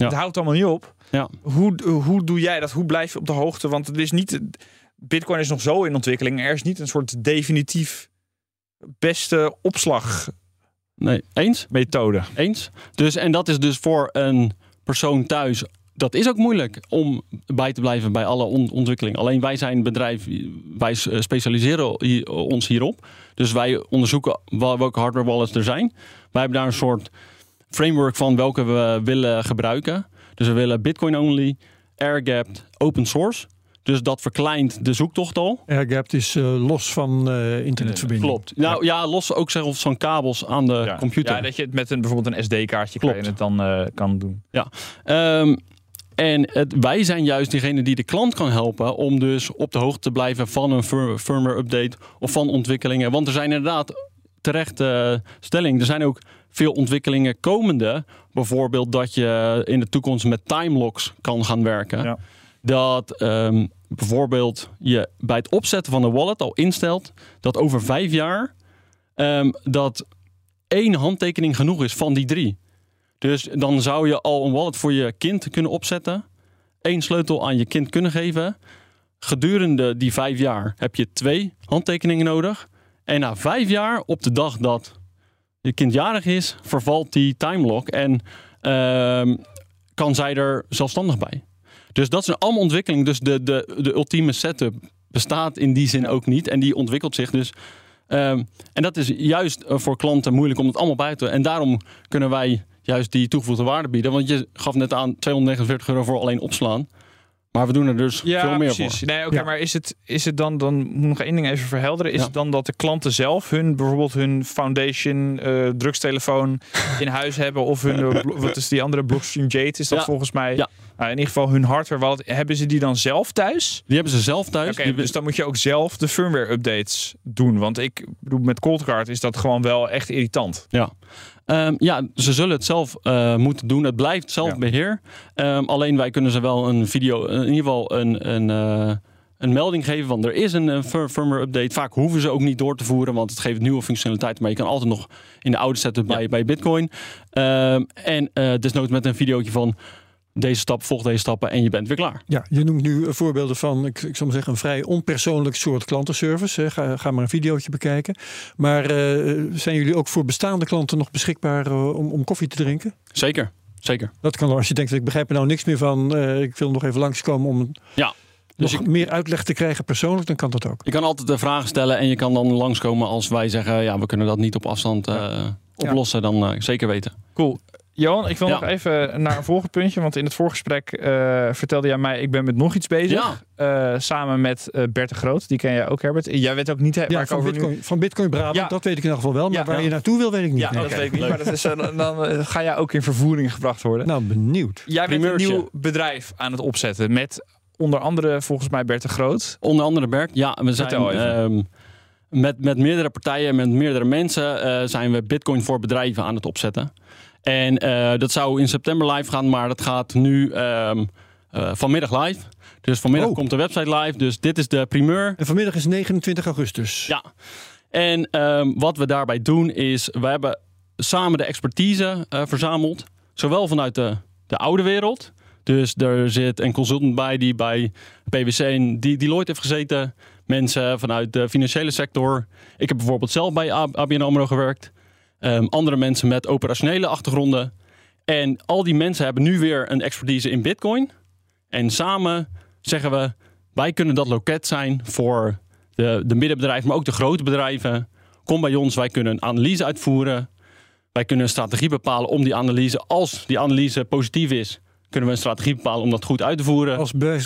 Het houdt allemaal niet op. Ja. Hoe, hoe doe jij dat? Hoe blijf je op de hoogte? Want het is niet. Bitcoin is nog zo in ontwikkeling. Er is niet een soort definitief beste opslagmethode. nee, eens? Eens. Dus, en dat is dus voor een persoon thuis. Dat is ook moeilijk om bij te blijven bij alle on- ontwikkelingen. Alleen wij zijn een bedrijf, wij eh, specialiseren ons hierop. Dus wij onderzoeken wel- welke hardware wallets er zijn. Wij hebben daar een soort framework van welke we willen gebruiken. Dus we willen Bitcoin only, airgapped, open source. Dus dat verkleint de zoektocht al. Airgapped is eh, los van eh, internetverbinding. Klopt. Nou ja, los ook zelfs van kabels aan de computer. Ja, dat je het met een, bijvoorbeeld een SD-kaartje kan het dan eh, kan doen. Ehm, en het, wij zijn juist diegene die de klant kan helpen om dus op de hoogte te blijven van een fir- firmware update of van ontwikkelingen. Want er zijn inderdaad terecht eh, stelling. Er zijn ook veel ontwikkelingen komende. Bijvoorbeeld dat je in de toekomst met timelocks kan gaan werken. Ja. Dat ehm, bijvoorbeeld je bij het opzetten van de wallet al instelt dat over vijf jaar ehm, dat één handtekening genoeg is van die drie. Dus dan zou je al een wallet voor je kind kunnen opzetten. één sleutel aan je kind kunnen geven. Gedurende die vijf jaar heb je twee handtekeningen nodig. En na vijf jaar, op de dag dat je kind jarig is, vervalt die timelock. En ehm, kan zij er zelfstandig bij. Dus dat zijn allemaal ontwikkelingen. Dus de, de, de ultieme setup bestaat in die zin ook niet. En die ontwikkelt zich dus. Ehm, en dat is juist eh, voor klanten moeilijk om het allemaal bij te En daarom kunnen wij juist die toegevoegde waarde bieden. Want je gaf net aan 249 euro voor alleen opslaan. Maar we doen er dus Ja, veel meer precies. voor. Nee, oké, Ja. maar is het, is het dan, dan moet ik nog één ding even verhelderen. Is Ja. het dan dat de klanten zelf hun, bijvoorbeeld hun foundation, eh drugstelefoon in huis hebben? Of hun, eh, wat is die andere, Blockstream Jade is dat Ja. volgens mij? Ja. Nou, in ieder geval hun hardware wallet, hebben ze die dan zelf thuis? Die hebben ze zelf thuis. Oké, Die- dus dan moet je ook zelf de firmware updates doen. Want ik bedoel, met Coldcard is dat gewoon wel echt irritant. Ehm, ja, ze zullen het zelf eh, moeten doen. Het blijft zelfbeheer. Ehm, alleen wij kunnen ze wel een video, in ieder geval een, een, eh, een melding geven van er is een fir- firmware update. Vaak hoeven ze ook niet door te voeren, want het geeft nieuwe functionaliteit. Maar je kan altijd nog in de oude zetten bij, bij Bitcoin. Ehm, en eh desnoods met een videootje van deze stap, volg deze stappen en je bent weer klaar. Ja, je noemt nu eh, voorbeelden van, ik, ik zal maar zeggen, een vrij onpersoonlijk soort klantenservice. Hè. Ga, ga maar een videootje bekijken. Maar eh, zijn jullie ook voor bestaande klanten nog beschikbaar eh, om, om koffie te drinken? Zeker, zeker. Dat kan als je denkt, ik begrijp er nou niks meer van. eh, ik wil nog even langskomen om Ja. nog Dus ik- meer uitleg te krijgen persoonlijk, dan kan dat ook. Je kan altijd de vragen stellen en je kan dan langskomen als wij zeggen, ja, we kunnen dat niet op afstand eh, oplossen. Dan eh, zeker weten. Cool. Johan, ik wil Ja. nog even naar een volgend puntje. Want in het voorgesprek eh, vertelde jij mij, ik ben met nog iets bezig. Ja. Eh, samen met eh Bert de Groot. Die ken jij ook, Herbert. Jij weet ook niet waar Ja, ik van over nu... Bitcoin, van Bitcoin Brabant, Ja. dat weet ik in ieder geval wel. Maar Ja. waar Ja. je naartoe wil, weet ik niet. Ja, Nee. dat weet ik niet. Maar dat is, dan, dan ga jij ook in vervoering gebracht worden. Nou, benieuwd. jij bent een nieuw bedrijf aan het opzetten. Met onder andere volgens mij Bert de Groot. Onder andere Bert, ja, we zijn ehm, met, met meerdere partijen, met meerdere mensen, eh, zijn we Bitcoin voor bedrijven aan het opzetten. En eh, dat zou in september live gaan, maar dat gaat nu ehm, eh, vanmiddag live. Dus vanmiddag Oh. komt de website live. Dus dit is de primeur. En vanmiddag is 29 augustus. Ja. En ehm, wat we daarbij doen is, we hebben samen de expertise eh, verzameld. Zowel vanuit de, de oude wereld. Dus er zit een consultant bij die bij PwC en die Deloitte heeft gezeten. Mensen vanuit de financiële sector. Ik heb bijvoorbeeld zelf bij ABN AMRO gewerkt. Ehm, andere mensen met operationele achtergronden. En al die mensen hebben nu weer een expertise in Bitcoin. En samen zeggen we, wij kunnen dat loket zijn voor de, de middenbedrijven, maar ook de grote bedrijven. Kom bij ons, wij kunnen een analyse uitvoeren. Wij kunnen een strategie bepalen om die analyse, als die analyse positief is, kunnen we een strategie bepalen om dat goed uit te voeren. Als bij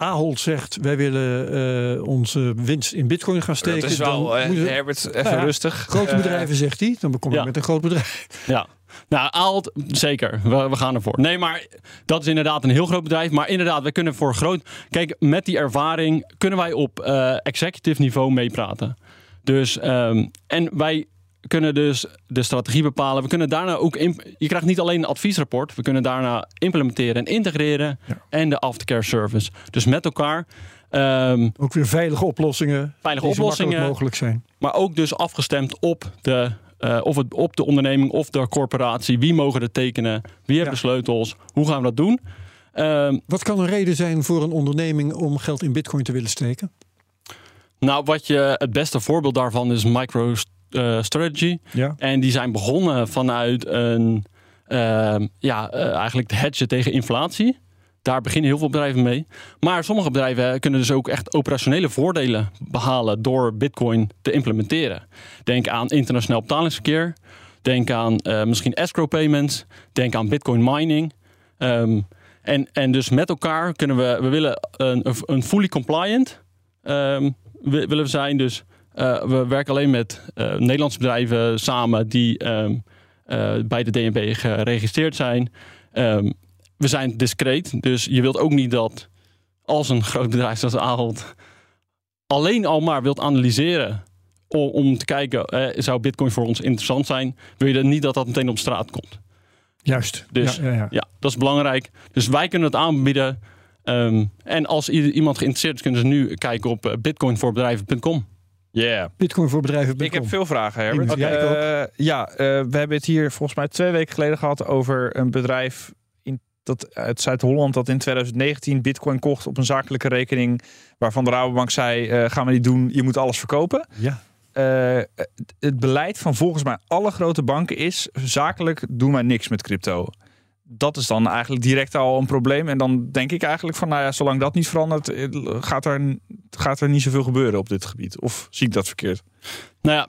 Ahold zegt, wij willen eh, onze winst in bitcoin gaan steken. dat is wel, dan eh, Herbert, even Nou ja, rustig. grote bedrijven, zegt hij. Dan kom je ja. met een groot bedrijf. Ja. Nou, Aalt, zeker. We, we gaan ervoor. Nee, maar dat is inderdaad een heel groot bedrijf. Maar inderdaad, we kunnen voor groot... Kijk, met die ervaring kunnen wij op eh, executive niveau meepraten. Dus, ehm, en wij kunnen dus de strategie bepalen. We kunnen daarna ook... je krijgt niet alleen een adviesrapport. We kunnen daarna implementeren en integreren. Ja. En de aftercare service. Dus met elkaar... ehm, Ook weer veilige oplossingen. veilige oplossingen. mogelijk zijn. Maar ook dus afgestemd op de, eh, of het, op de onderneming of de corporatie. Wie mogen er tekenen? Wie heeft Ja. de sleutels? Hoe gaan we dat doen? Ehm, Wat kan een reden zijn voor een onderneming om geld in bitcoin te willen steken? nou, wat je, het beste voorbeeld daarvan is MicroStrategy. Ja. en die zijn begonnen vanuit een, ehm, ja, eh, eigenlijk te hedgen tegen inflatie. Daar beginnen heel veel bedrijven mee. Maar sommige bedrijven kunnen dus ook echt operationele voordelen behalen door Bitcoin te implementeren. Denk aan internationaal betalingsverkeer. Denk aan eh, misschien escrow payments. Denk aan Bitcoin mining. Ehm, en, en dus met elkaar kunnen we, we willen een, een fully compliant wi- willen we zijn. Dus eh, we werken alleen met eh, Nederlandse bedrijven samen die ehm, eh, bij de DNB geregistreerd zijn. Ehm, we zijn discreet, dus je wilt ook niet dat als een groot bedrijf zoals Ahold alleen al maar wilt analyseren om, om te kijken, eh, zou Bitcoin voor ons interessant zijn, wil je dan niet dat dat meteen op straat komt. Juist. Dus- ja, ja, ja. Ja, dat is belangrijk. Dus wij kunnen het aanbieden. Ehm, en als iemand geïnteresseerd is, kunnen ze nu kijken op bitcoinvoorbedrijven.com. Yeah. Bitcoin voor bedrijven. Ik heb veel vragen, Herbert. Ook. Eh, ja, eh, we hebben het hier volgens mij twee weken geleden gehad over een bedrijf in, dat, uit Zuid-Holland dat in 2019 bitcoin kocht op een zakelijke rekening. Waarvan de Rabobank zei, eh, gaan we niet doen, je moet alles verkopen. Ja. Eh, het- het beleid van volgens mij alle grote banken is, zakelijk doen wij niks met crypto. Dat is dan eigenlijk direct al een probleem. En dan denk ik eigenlijk van, nou ja, zolang dat niet verandert, eh, gaat er, gaat er niet zoveel gebeuren op dit gebied. Of zie ik dat verkeerd? Nou ja,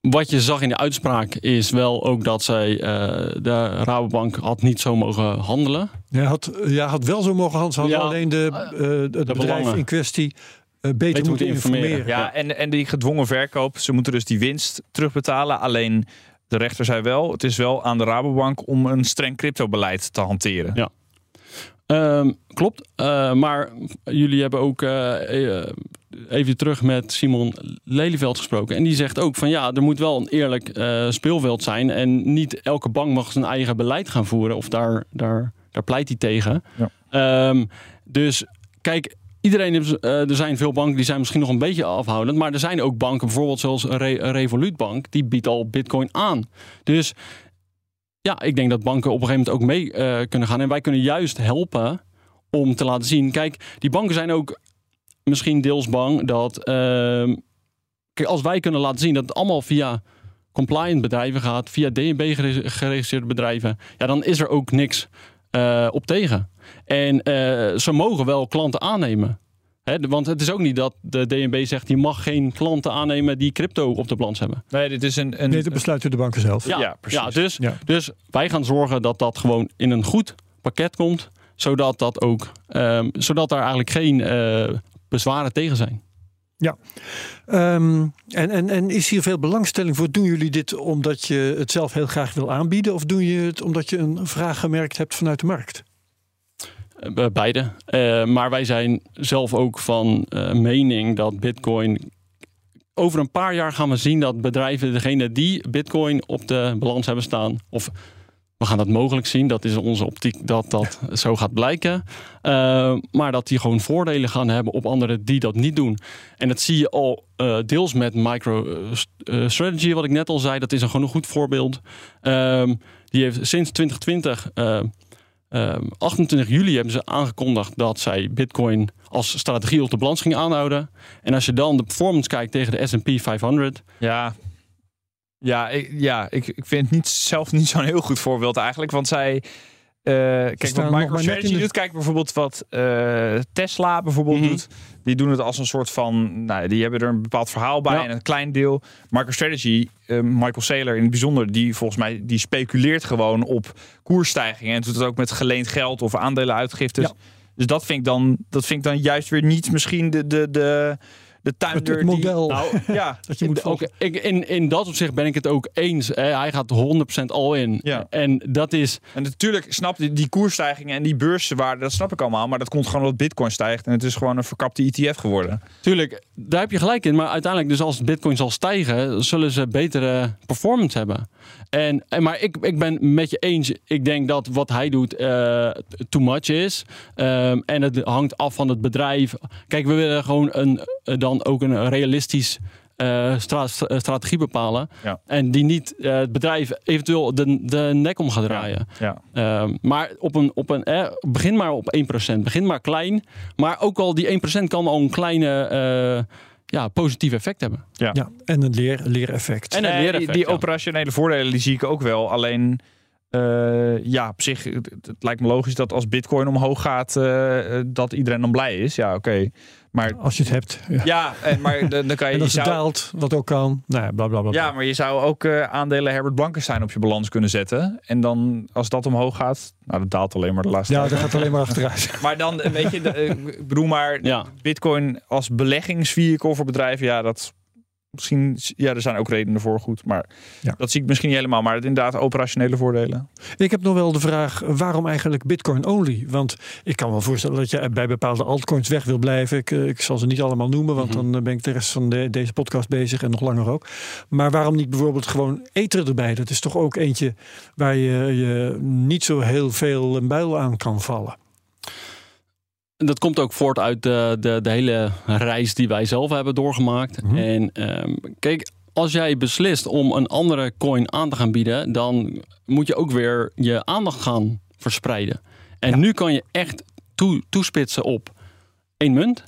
wat je zag in de uitspraak is wel ook dat zij eh, de Rabobank had niet zo mogen handelen. Ja, had, ja, had wel zo mogen handelen. Ja, alleen de, eh, het bedrijf belangen. in kwestie beter, moeten moeten informeren. informeren. Ja, en, en die gedwongen verkoop, ze moeten dus die winst terugbetalen. Alleen de rechter zei wel, het is wel aan de Rabobank om een streng cryptobeleid te hanteren. Ja. Ehm, klopt. Eh, maar jullie hebben ook eh, eh, even terug met Simon Lelyveld gesproken. En die zegt ook van ja, er moet wel een eerlijk speelveld zijn. En niet elke bank mag zijn eigen beleid gaan voeren. Of daar, daar, daar pleit hij tegen. Ja. Ehm, dus kijk, iedereen heeft, eh, er zijn veel banken die zijn misschien nog een beetje afhoudend. Maar er zijn ook banken, bijvoorbeeld zoals Re Revolut Bank, die biedt al bitcoin aan. Dus ja, ik denk dat banken op een gegeven moment ook mee eh, kunnen gaan. En wij kunnen juist helpen om te laten zien. Kijk, die banken zijn ook misschien deels bang dat. ehm, kijk, als wij kunnen laten zien dat het allemaal via compliant bedrijven gaat, via DNB gere- geregistreerde bedrijven, ja, dan is er ook niks eh, op tegen. En eh, ze mogen wel klanten aannemen. Hè, want het is ook niet dat de DNB zegt: je mag geen klanten aannemen die crypto op de balans hebben. Nee, dit is een... een Nee, dat besluiten de banken zelf. Ja, precies. Ja, dus, Ja. dus wij gaan zorgen dat dat gewoon in een goed pakket komt. Zodat, dat ook, ehm, zodat daar eigenlijk geen eh, bezwaren tegen zijn. Ehm, en, en, en is hier veel belangstelling voor? Doen jullie dit omdat je het zelf heel graag wil aanbieden? Of doe je het omdat je een vraag gemerkt hebt vanuit de markt? Eh, beide. Eh, maar wij zijn zelf ook van eh, mening dat Bitcoin. Over een paar jaar gaan we zien dat bedrijven, degene die Bitcoin op de balans hebben staan, of we gaan dat mogelijk zien, dat is onze optiek dat dat zo gaat blijken. Eh, maar dat die gewoon voordelen gaan hebben op anderen die dat niet doen. En dat zie je al eh, deels met MicroStrategy, wat ik net al zei. Dat is een gewoon een goed voorbeeld. Ehm, die heeft sinds 2020 eh, Ehm, 28 juli hebben ze aangekondigd dat zij Bitcoin als strategie op de balans gingen aanhouden. En als je dan de performance kijkt tegen de SP 500, Ja, ja, ik, ja ik, ik vind het niet, zelf niet zo'n heel goed voorbeeld eigenlijk. Want zij. Eh, kijk, wat MicroStrategy doet, kijk bijvoorbeeld wat eh, Tesla bijvoorbeeld Mhm. doet. Die doen het als een soort van, nou, die hebben er een bepaald verhaal bij Ja. en een klein deel. MicroStrategy, eh, Michael Saylor in het bijzonder, die volgens mij, die speculeert gewoon op koersstijgingen en doet het ook met geleend geld of aandelenuitgiftes. Ja. Dus dat vind ik dan, dat vind ik dan juist weer niet misschien de, de, de, de Het, tuindeur het model Die, nou, ja, dat je moet ook, ik, in, in dat opzicht ben ik het ook eens. Hè. Hij gaat 100% al in. Ja. En dat is, En natuurlijk snap je die koersstijgingen en die beurswaarde, dat snap ik allemaal. Maar dat komt gewoon omdat Bitcoin stijgt en het is gewoon een verkapte ETF geworden. Tuurlijk, daar heb je gelijk in. Maar uiteindelijk, dus als Bitcoin zal stijgen, zullen ze betere performance hebben. En, en, maar ik, ik ben met je eens. Ik denk dat wat hij doet eh, too much is. Ehm, en het hangt af van het bedrijf. Kijk, we willen gewoon een, eh, dan ook een realistisch eh, stra- stra- strategie bepalen. Ja. En die niet het bedrijf eventueel de, de nek om gaat draaien. Ja. Ehm, maar op een, op een, eh, begin maar op 1%. Begin maar klein. Maar ook al die 1% kan al een kleine ja, positief effect hebben. Ja, en een leer, leereffect. En een leereffect, die, die ja. operationele voordelen die zie ik ook wel. Alleen, eh, ja, op zich, het, het lijkt me logisch dat als Bitcoin omhoog gaat, eh, eh, dat iedereen dan blij is. Ja, oké. Maar Als je het hebt. Ja. ja, en, maar dan, dan kan je, En je als het zou, daalt, wat ook kan. Nou ja, bla bla bla. ja, maar je zou ook eh, aandelen Herbert Blankenstein op je balans kunnen zetten. En dan, als dat omhoog gaat, nou, dat daalt alleen maar de laatste Ja, tijd. dat gaat alleen maar achteruit. Maar dan, weet je, de, ik bedoel maar, Ja. Bitcoin als beleggingsvehicle voor bedrijven, ja, dat misschien, ja, er zijn ook redenen voor, goed, maar Ja. dat zie ik misschien niet helemaal, maar het inderdaad operationele voordelen. Ik heb nog wel de vraag, waarom eigenlijk Bitcoin only? Want ik kan me voorstellen dat je bij bepaalde altcoins weg wil blijven. Ik, eh, ik zal ze niet allemaal noemen, want Mhm. dan eh, ben ik de rest van de, deze podcast bezig en nog langer ook. Maar waarom niet bijvoorbeeld gewoon Ether erbij? Dat is toch ook eentje waar je, je niet zo heel veel een buil aan kan vallen. Dat komt ook voort uit de, de, de hele reis die wij zelf hebben doorgemaakt. Mhm. En ehm, kijk, als jij beslist om een andere coin aan te gaan bieden, dan moet je ook weer je aandacht gaan verspreiden. En Ja. nu kan je echt toe, toespitsen op één munt.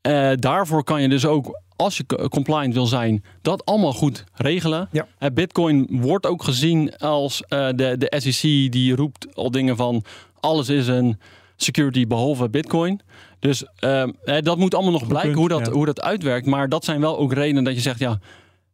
Eh, daarvoor kan je dus ook, als je co- compliant wil zijn, dat allemaal goed regelen. Ja. Bitcoin wordt ook gezien als eh, de, de SEC die roept al dingen van alles is een security behalve Bitcoin. Dus ehm, eh, dat moet allemaal nog blijken punt, hoe, dat, ja. hoe dat uitwerkt. Maar dat zijn wel ook redenen dat je zegt, ja,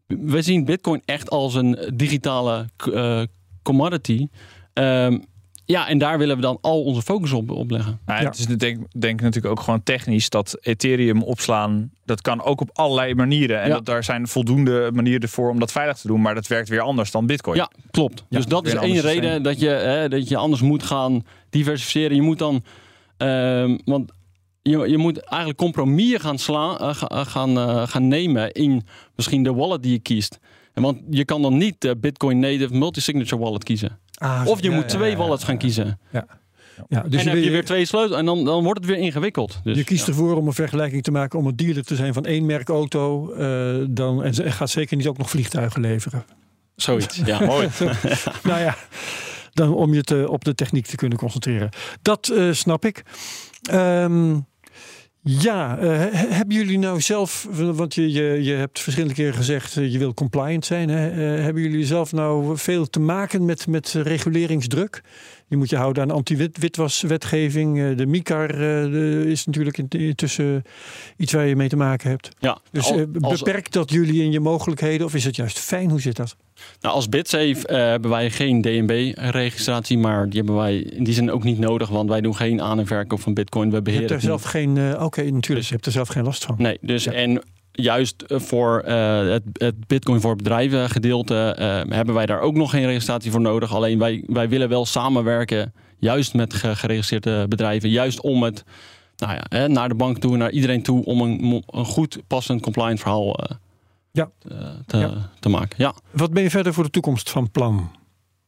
we zien Bitcoin echt als een digitale eh, commodity. Ehm, ja, en daar willen we dan al onze focus op, op leggen. Nou, Ja. Het is denk, denk ik natuurlijk ook gewoon technisch dat Ethereum opslaan. Dat kan ook op allerlei manieren. En Ja. dat, daar zijn voldoende manieren voor om dat veilig te doen. Maar dat werkt weer anders dan Bitcoin. Ja, klopt. Ja, dus dat weer is één reden dat je, hè, dat je anders moet gaan diversificeren. Je moet dan, ehm, want je, je moet eigenlijk compromissen gaan, slaan, eh, eh, gaan, eh, gaan nemen in misschien de wallet die je kiest. En want je kan dan niet de Bitcoin Native Multi-Signature Wallet kiezen. Ah, Of je ja, moet ja, twee ja, wallets ja, gaan ja. kiezen. Ja, dus en dan je, heb je weer twee sleutels en dan, dan wordt het weer ingewikkeld. Dus, je kiest ja. ervoor om een vergelijking te maken om een dealer te zijn van één merk auto. dan, en ze gaat zeker niet ook nog vliegtuigen leveren. zoiets. Ja. Mooi. nou ja, dan om je te, op de techniek te kunnen concentreren. Dat eh, snap ik. Ehm, ja, eh, he- hebben jullie nou zelf, want je, je, je hebt verschillende keren gezegd eh, je wil compliant zijn. Hè? Hebben jullie zelf nou veel te maken met, met reguleringsdruk? Je moet je houden aan anti-witwaswetgeving. Eh, De MICAR eh, is natuurlijk in- intussen iets waar je mee te maken hebt. Ja, Dus al- eh, als- beperkt dat jullie in je mogelijkheden of is het juist fijn? Hoe zit dat? Nou, als BitSafe hebben wij geen DNB-registratie, maar die hebben wij in die zin ook niet nodig, want wij doen geen aan- en verkoop van Bitcoin. We Je beheren hebt er zelf geen. Oké, natuurlijk. Je hebt er zelf geen last van. Nee, dus Ja. en juist eh, voor eh, het, het Bitcoin voor bedrijven gedeelte eh, hebben wij daar ook nog geen registratie voor nodig. Alleen wij, wij willen wel samenwerken, juist met ge- geregistreerde bedrijven, juist om het nou ja, hè, naar de bank toe, naar iedereen toe, om een, een goed passend compliant verhaal Ja. te, te, Ja. te maken. Ja. Wat ben je verder voor de toekomst van plan?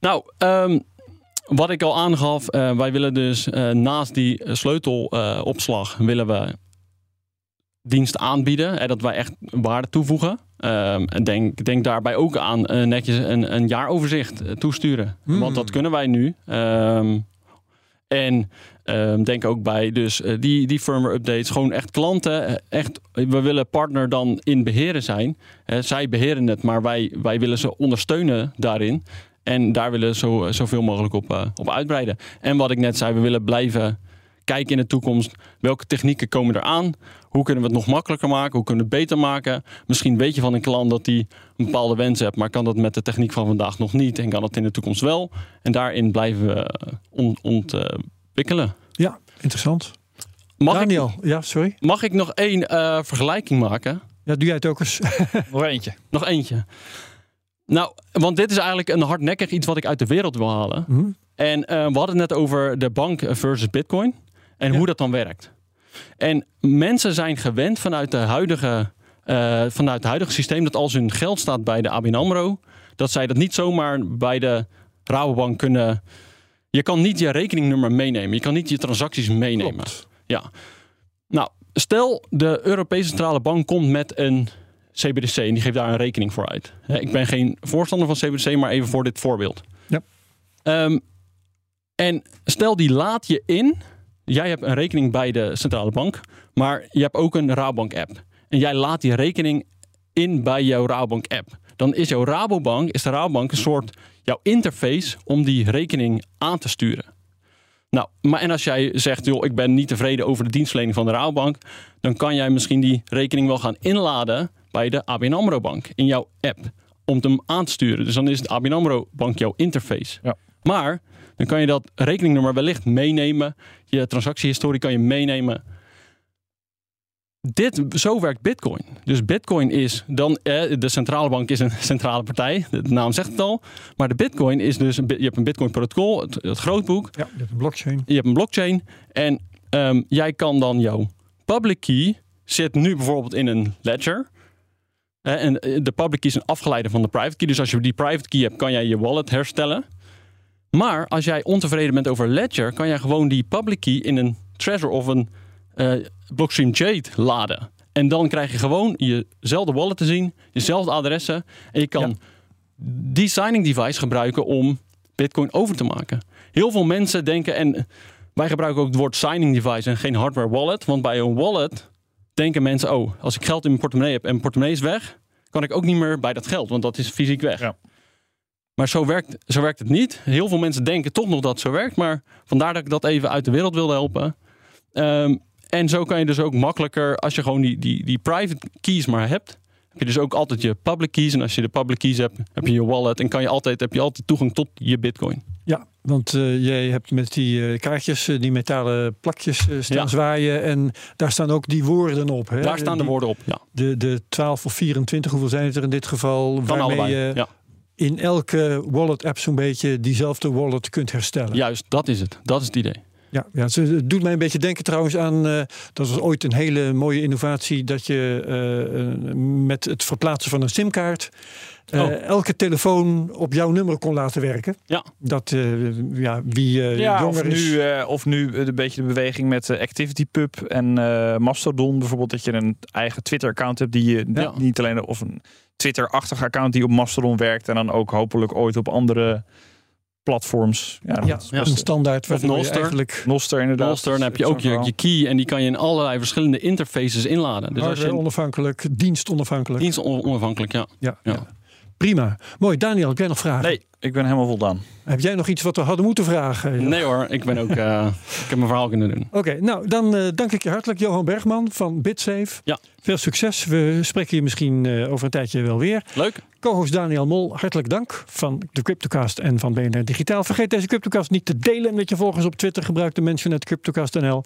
Nou, ehm, wat ik al aangaf, wij willen dus naast die sleutelopslag willen we diensten aanbieden. En dat wij echt waarde toevoegen. Ehm, en denk, denk daarbij ook aan eh, netjes een, een jaaroverzicht eh, toesturen. Hmm. Want dat kunnen wij nu. Ehm, en ehm, denk ook bij dus eh, die, die firmware updates. Gewoon echt klanten. Echt, we willen partner dan in beheren zijn. Zij beheren het, maar wij, wij willen ze ondersteunen daarin. En daar willen we zo, zoveel mogelijk op, op uitbreiden. En wat ik net zei, we willen blijven kijken in de toekomst. Welke technieken komen eraan? Hoe kunnen we het nog makkelijker maken? Hoe kunnen we het beter maken? Misschien weet je van een klant dat hij een bepaalde wens heeft, maar kan dat met de techniek van vandaag nog niet. En kan dat in de toekomst wel. En daarin blijven we eh, ont- ontwikkelen. Ja, interessant. Mag, Daniel, ik, ja, sorry. mag ik nog één eh, vergelijking maken? Ja, doe jij het ook eens? Nog eentje. Nog eentje. Nou, want dit is eigenlijk een hardnekkig iets wat ik uit de wereld wil halen. Hm? En eh, we hadden het net over de bank versus bitcoin. En Ja. hoe dat dan werkt. En mensen zijn gewend vanuit, de huidige, eh, vanuit het huidige systeem... dat als hun geld staat bij de ABN AMRO... dat zij dat niet zomaar bij de Rabobank kunnen... Je kan niet je rekeningnummer meenemen. Je kan niet je transacties meenemen. Klopt. Ja. Nou, stel de Europese Centrale Bank komt met een CBDC en die geeft daar een rekening voor uit. Ik ben geen voorstander van CBDC, maar even voor dit voorbeeld. Ja. Ehm, en stel die laat je in. Jij hebt een rekening bij de Centrale Bank, maar je hebt ook een Rabobank app. En jij laat die rekening in bij jouw Rabobank app. Dan is jouw Rabobank, is de Rabobank een soort jouw interface om die rekening aan te sturen. Nou, maar en als jij zegt, joh, ik ben niet tevreden over de dienstverlening van de Rabobank, dan kan jij misschien die rekening wel gaan inladen bij de ABN AMRO Bank in jouw app om hem aan te sturen. Dus dan is de ABN AMRO Bank jouw interface. Ja. Maar dan kan je dat rekeningnummer wellicht meenemen. Je transactiehistorie kan je meenemen. Dit, zo werkt Bitcoin. Dus Bitcoin is dan, eh, de centrale bank is een centrale partij. De naam zegt het al. Maar de Bitcoin is dus, je hebt een Bitcoin protocol, het, het grootboek. Ja, je hebt een blockchain. Je hebt een blockchain en ehm, jij kan dan jouw public key zit nu bijvoorbeeld in een ledger. En eh, de public key is een afgeleide van de private key. Dus als je die private key hebt, kan jij je wallet herstellen. Maar als jij ontevreden bent over ledger, kan jij gewoon die public key in een Trezor of een eh, Blockstream Jade laden. En dan krijg je gewoon jezelfde wallet te zien, jezelfde adressen. En je kan Ja. die signing device gebruiken om Bitcoin over te maken. Heel veel mensen denken, en wij gebruiken ook het woord signing device en geen hardware wallet. Want bij een wallet denken mensen, oh, als ik geld in mijn portemonnee heb en mijn portemonnee is weg, kan ik ook niet meer bij dat geld, want dat is fysiek weg. Ja. Maar zo werkt, zo werkt het niet. Heel veel mensen denken toch nog dat het zo werkt, maar vandaar dat ik dat even uit de wereld wilde helpen. Ehm, en zo kan je dus ook makkelijker, als je gewoon die, die, die private keys maar hebt, heb je dus ook altijd je public keys. En als je de public keys hebt, heb je je wallet. En kan je altijd, heb je altijd toegang tot je bitcoin. Ja, want uh, jij hebt met die uh, kaartjes, uh, die metalen plakjes staan ja. zwaaien. En daar staan ook die woorden op. Hè? Daar staan die, de woorden op, ja. De, de 12 of 24, hoeveel zijn het er in dit geval? Waarmee allebei, ja. In elke wallet-app zo'n beetje diezelfde wallet kunt herstellen. Juist, dat is het. Dat is het idee. Ja, ja, het doet mij een beetje denken trouwens aan. Uh, dat was ooit een hele mooie innovatie. Dat je uh, met het verplaatsen van een simkaart. Uh, oh. elke telefoon op jouw nummer kon laten werken. Ja. Dat ja, wie ja, jonger of is. Nu, of nu een beetje de beweging met ActivityPub en Mastodon bijvoorbeeld. Dat je een eigen Twitter-account hebt die je Ja. niet alleen. of een Twitter-achtige account die op Mastodon werkt. En dan ook hopelijk ooit op andere platforms. Ja, ja, dat is een standaard je Nostr. eigenlijk Noster inderdaad. Bolster, dan heb je ook je, key. En die kan je in allerlei verschillende interfaces inladen. Dus als je onafhankelijk, dienst onafhankelijk. dienst on- onafhankelijk, ja. Ja, Ja. Prima. Mooi. Daniel, heb jij nog vragen? Nee, ik ben helemaal voldaan. Heb jij nog iets wat we hadden moeten vragen? Nee hoor, ik ben ook. eh, ik heb mijn verhaal kunnen doen. Oké, nou dan eh, dank ik je hartelijk, Johan Bergman van BitSafe. Ja. Veel succes. We spreken je misschien eh, over een tijdje wel weer. Leuk. Co-host Daniel Mol, hartelijk dank van de Cryptocast en van BNR Digitaal. Vergeet deze Cryptocast niet te delen met je volgers op Twitter. Gebruik de mention Cryptocast.nl.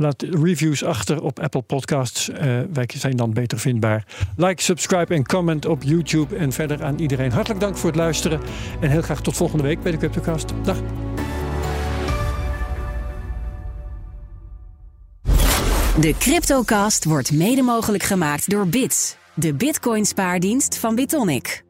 Laat reviews achter op Apple Podcasts. Eh, wij zijn dan beter vindbaar. Like, subscribe en comment op YouTube. En verder aan iedereen hartelijk dank voor het luisteren. En heel graag tot volgende week bij de Cryptocast. Dag. De Cryptocast wordt mede mogelijk gemaakt door Bits, de Bitcoin spaardienst van Bitonic.